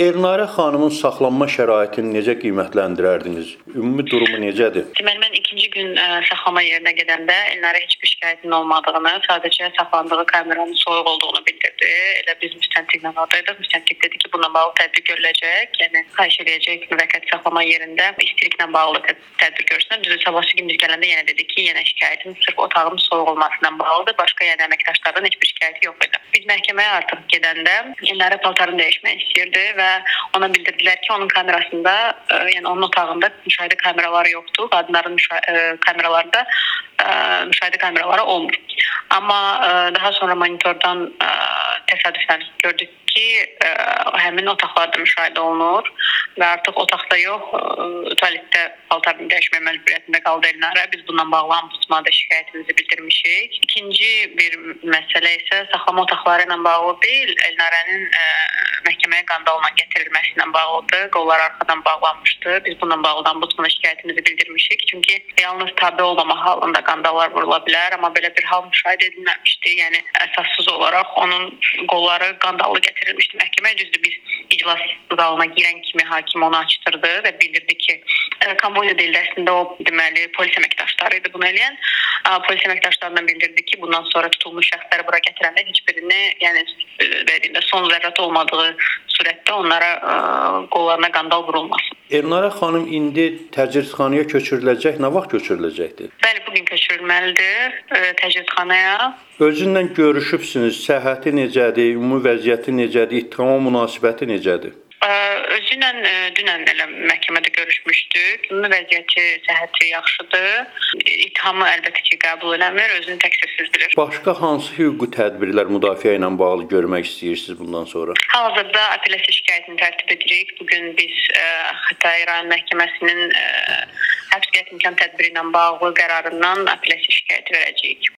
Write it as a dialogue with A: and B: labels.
A: Elnarə xanımın saxlanma şəraitini necə qiymətləndirərdiniz? Ümumi durumu necədir?
B: Deməli mən ikinci gün ə, saxlama yerinə gedəndə Elnarə heç bir şikayətinin olmadığını, sadəcə saxlandığı kameranın soyuq olduğunu bildirdi. Elə biz müstəntiqlə oradayıq. Müstəntiq dedi ki, bununla bağlı tədbir görüləcək. Yəni xahiş edəcək müvəqqəti saxlama yerində istiriklə bağlı tədbir görsün. Düzü sabahsı gün biz gələndə yenə dedi ki, yenə şikayətim sırf otağın soyuq olmasından bağlıdır. Başqa yəni əməkdaşlardan heç bir şikayəti yox idi. Biz məhkəməyə artıq gedəndə Elnarə paltarını dəyişmək istəyirdi və ona bildirdilər ki, onun kamerasında, ə, yəni onun otağında müşahidə kameraları yoxdur. Qadınların müşahidə kameralarında ə, müşahidə kameraları olmur. Amma ə, daha sonra monitordan ə, təsadüfən gördük ki, ə, həmin otaqlarda müşahidə olunur və artıq otaqda yox, ə, tualetdə paltarını dəyişmək məcburiyyətində qaldı Elnarə. Biz bununla bağlı ombudsmana şikayətimizi bildirmişik. İkinci bir məsələ isə saxlama otaqları ilə bağlı deyil, Elnarənin ə, məhkəməyə qandalla gətirilməsi ilə bağlıdır. Qollar arxadan bağlanmışdı. Biz bununla bağlı ombudsmana şikayətimizi bildirmişik. Çünki yalnız tabe olmama halında qandallar vurula bilər, amma belə bir hal müşahidə edilməmişdi. Yəni əsassız olaraq onun qolları qandallı gətirilmişdi məhkəməyə. Düzdür, biz iclas zalına girən kimi hakim onu açdırdı və bildirdi ki, Kambodiya dəhlizində o deməli polis əməkdaşları idi bunu edən. Polis əməkdaşlarından bildirdi ki, bundan sonra tutulmuş şəxsləri bura gətirəndə heç birini, yəni verdiyində son zərrət olmadığı surətdə onlara ə, qollarına qandal vurulmasın.
A: Elnarə xanım indi təcridxanaya köçürüləcək, nə vaxt köçürüləcəkdir?
B: Bəli, bu gün köçürülməlidir ə, təcridxanaya.
A: Özünlə görüşübsünüz, səhhəti necədir, ümumi vəziyyəti necədir, ittihama münasibəti necədir?
B: Özü ilə dünən elə məhkəmədə görüşmüşdük. Ümumi vəziyyəti, səhhəti yaxşıdır. İttihamı əlbəttə ki, qəbul eləmir, özünü təqsirsiz bilir.
A: Başqa hansı hüquqi tədbirlər müdafiə ilə bağlı görmək istəyirsiniz bundan sonra?
B: Hal-hazırda apellyasiya şikayətini tərtib edirik. Bu gün biz ə, Xətai rayon məhkəməsinin ə, həbs qəti imkan tədbiri ilə bağlı qərarından apellyasiya şikayəti verəcəyik.